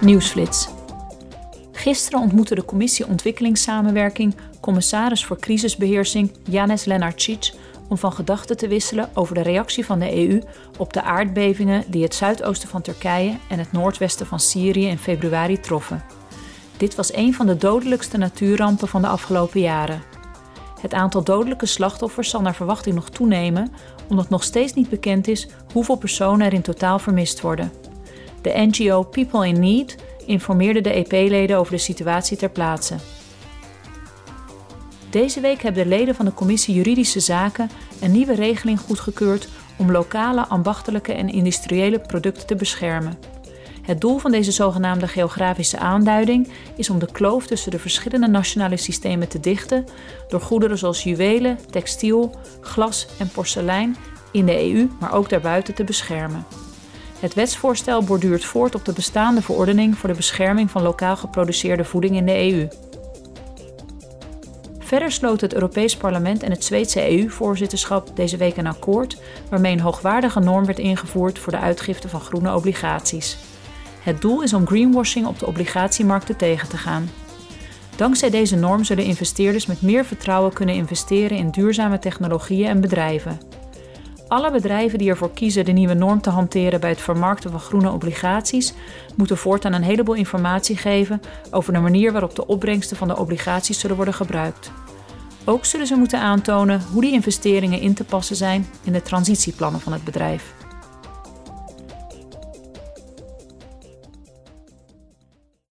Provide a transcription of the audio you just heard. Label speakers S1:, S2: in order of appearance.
S1: Nieuwsflits. Gisteren ontmoette de Commissie Ontwikkelingssamenwerking commissaris voor crisisbeheersing Janes Lenarcic om van gedachten te wisselen over de reactie van de EU op de aardbevingen die het zuidoosten van Turkije en het noordwesten van Syrië in februari troffen. Dit was een van de dodelijkste natuurrampen van de afgelopen jaren. Het aantal dodelijke slachtoffers zal naar verwachting nog toenemen, omdat nog steeds niet bekend is hoeveel personen er in totaal vermist worden. De NGO People in Need informeerde de EP-leden over de situatie ter plaatse. Deze week hebben de leden van de Commissie Juridische Zaken een nieuwe regeling goedgekeurd om lokale, ambachtelijke en industriële producten te beschermen. Het doel van deze zogenaamde geografische aanduiding is om de kloof tussen de verschillende nationale systemen te dichten door goederen zoals juwelen, textiel, glas en porselein in de EU, maar ook daarbuiten te beschermen. Het wetsvoorstel borduurt voort op de bestaande verordening voor de bescherming van lokaal geproduceerde voeding in de EU. Verder sloot het Europees Parlement en het Zweedse EU-voorzitterschap deze week een akkoord waarmee een hoogwaardige norm werd ingevoerd voor de uitgifte van groene obligaties. Het doel is om greenwashing op de obligatiemarkten tegen te gaan. Dankzij deze norm zullen investeerders met meer vertrouwen kunnen investeren in duurzame technologieën en bedrijven. Alle bedrijven die ervoor kiezen de nieuwe norm te hanteren bij het vermarkten van groene obligaties, moeten voortaan een heleboel informatie geven over de manier waarop de opbrengsten van de obligaties zullen worden gebruikt. Ook zullen ze moeten aantonen hoe die investeringen in te passen zijn in de transitieplannen van het bedrijf.